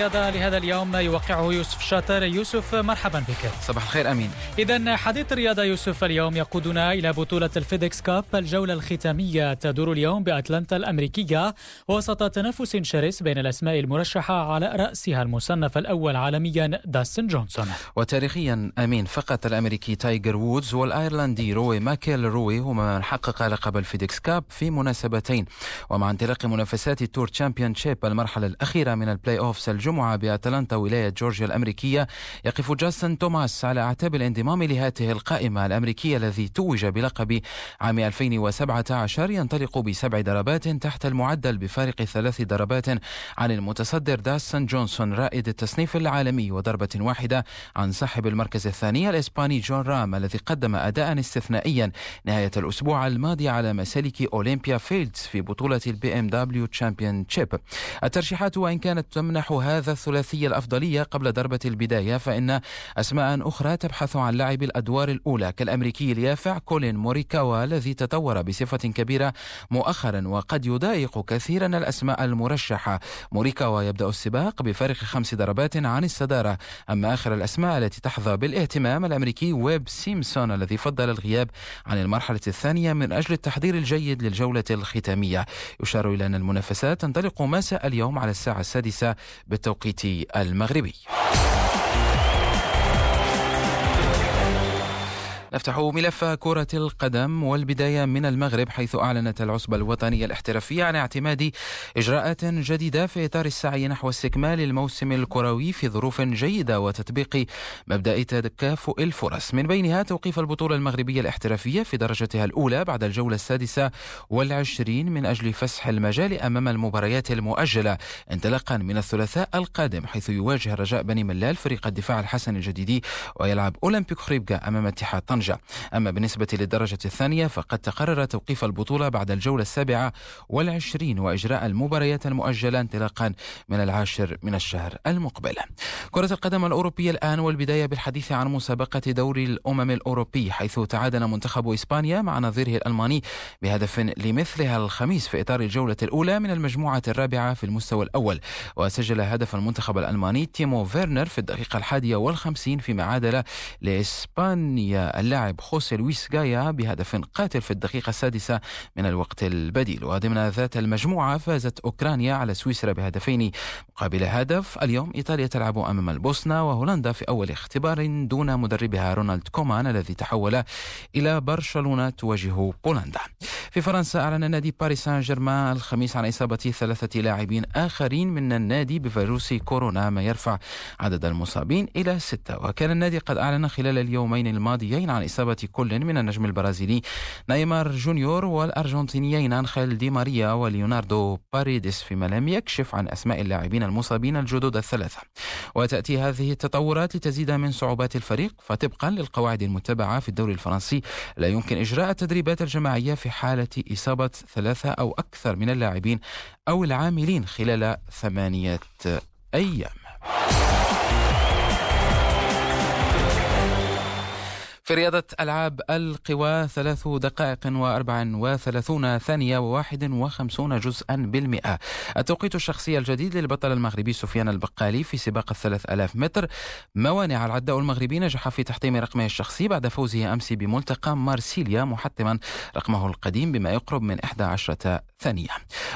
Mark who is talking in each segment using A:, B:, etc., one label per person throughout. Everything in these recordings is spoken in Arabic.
A: الرياضة لهذا اليوم يوقعه يوسف شاطر يوسف مرحبا بك.
B: صباح الخير أمين.
A: إذا حديث الرياضة يوسف اليوم يقودنا إلى بطولة ال FedEx Cup الجولة الختامية تدور اليوم بأتلانتا الأمريكية وسط تنافس شرس بين الأسماء المرشحة على رأسها المصنف الأول عالميا داستن جونسون.
B: وتاريخيا أمين فقط الأمريكي تايجر وودز والأيرلندي روري ماكلروي هما من حقق لقب ال FedEx Cup في مناسبتين. ومع انطلاق منافسات ال Tour Championship المرحلة الأخيرة من ال playoffs الجمعة بأتلانتا ولاية جورجيا الأمريكية. يقف جاستن توماس على أعتاب الانضمام لهذه القائمة الأمريكية الذي توج بلقب عام 2017 ينطلق بسبع ضربات تحت المعدل بفارق ثلاث ضربات عن المتصدر داستن جونسون رائد التصنيف العالمي وضربة واحدة عن صاحب المركز الثاني الإسباني جون رام الذي قدم أداء استثنائيا نهاية الأسبوع الماضي على مسالك أولمبيا فيلدز في بطولة ال BMW Championship الترشيحات وإن كانت تمنح هذا الثلاثي الأفضلية قبل ضربة البداية فإن أسماء أخرى تبحث عن لعب الأدوار الأولى. كالأمريكي اليافع كولين موريكاوا الذي تطور بصفة كبيرة مؤخرا وقد يضايق كثيرا الأسماء المرشحة. موريكاوا يبدأ السباق بفارق خمس ضربات عن الصدارة. أما آخر الأسماء التي تحظى بالاهتمام الأمريكي ويب سيمسون الذي فضل الغياب عن المرحلة الثانية من أجل التحضير الجيد للجولة الختامية. يشار إلى أن المنافسات تنطلق مساء اليوم على الساعة السادسة بالتوقيت المغربي. نفتح ملف كرة القدم والبداية من المغرب حيث أعلنت العصبة الوطنية الاحترافية عن اعتماد إجراءات جديدة في إطار السعي نحو استكمال الموسم الكروي في ظروف جيدة وتطبيق مبدأ تكافؤ الفرص. من بينها توقيف البطولة المغربية الاحترافية في درجتها الأولى بعد الجولة السادسة والعشرين من أجل فسح المجال أمام المباريات المؤجلة انطلاقا من الثلاثاء القادم حيث يواجه الرجاء بني ملال فريق الدفاع الحسن الجديدي ويلعب أولمبيك خريبكا أمام اتحاد طنجة. طنجة أما بالنسبة للدرجة الثانية فقد تقرر توقيف البطولة بعد الجولة السابعة والعشرين وإجراء المباريات المؤجلة انطلاقا من العاشر من الشهر المقبل. كرة القدم الأوروبية الآن والبداية بالحديث عن مسابقة دوري الأمم الأوروبي حيث تعادل منتخب إسبانيا مع نظيره الألماني بهدف لمثلها الخميس في إطار الجولة الأولى من المجموعة الرابعة في المستوى الأول. وسجل هدف المنتخب الألماني تيمو فيرنر في الدقيقة الحادية والخمسين فيما عادل لإسبانيا اللاعب خوسي لويس غايا بهدف قاتل في الدقيقة السادسة من الوقت البديل. وضمن ذات المجموعة فازت أوكرانيا على سويسرا بهدفين مقابل هدف. اليوم إيطاليا تلعب أمام البوسنة وهولندا في أول اختبار دون مدربها رونالد كومان الذي تحول إلى برشلونة تواجه بولندا. في فرنسا أعلن نادي باريس سان جيرمان الخميس عن إصابة ثلاثة لاعبين آخرين من النادي بفيروس كورونا ما يرفع عدد المصابين إلى ستة. وكان النادي قد أعلن خلال اليومين الماضيين إصابة كل من النجم البرازيلي نيمار جونيور والأرجنتينيين أنخيل دي ماريا وليوناردو باريدس فيما لم يكشف عن أسماء اللاعبين المصابين الجدد الثلاثة. وتأتي هذه التطورات لتزيد من صعوبات الفريق فطبقا للقواعد المتبعة في الدوري الفرنسي. لا يمكن إجراء التدريبات الجماعية في حالة إصابة ثلاثة أو أكثر من اللاعبين أو العاملين خلال ثمانية أيام. في رياضة ألعاب القوى ثلاث دقائق وأربع وثلاثون ثانية وواحد وخمسون جزءا بالمئة. التوقيت الشخصي الجديد للبطل المغربي سفيان البقالي في سباق الثلاث ألاف متر. موانع العداء المغربي نجح في تحطيم رقمه الشخصي بعد فوزه أمس بملتقى مارسيليا محطما رقمه القديم بما يقرب من 11 ثانية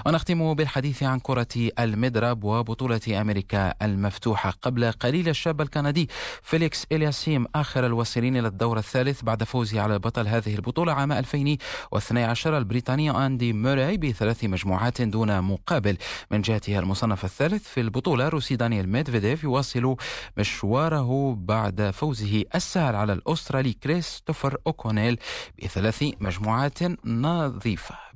B: ونختم بالحديث عن كرة المضرب وبطولة أمريكا المفتوحة. قبل قليل الشاب الكندي فيليكس ألياسيم آخر الواصلين إلى الدور الثالث بعد فوزه على بطل هذه البطولة عام 2012 البريطاني أندي موراي بثلاث مجموعات دون مقابل. من جهته المصنف الثالث في البطولة الروسي دانيال ميدفيديف يواصل مشواره بعد فوزه السهل على الأسترالي كريستوفر أوكونيل بثلاث مجموعات نظيفة.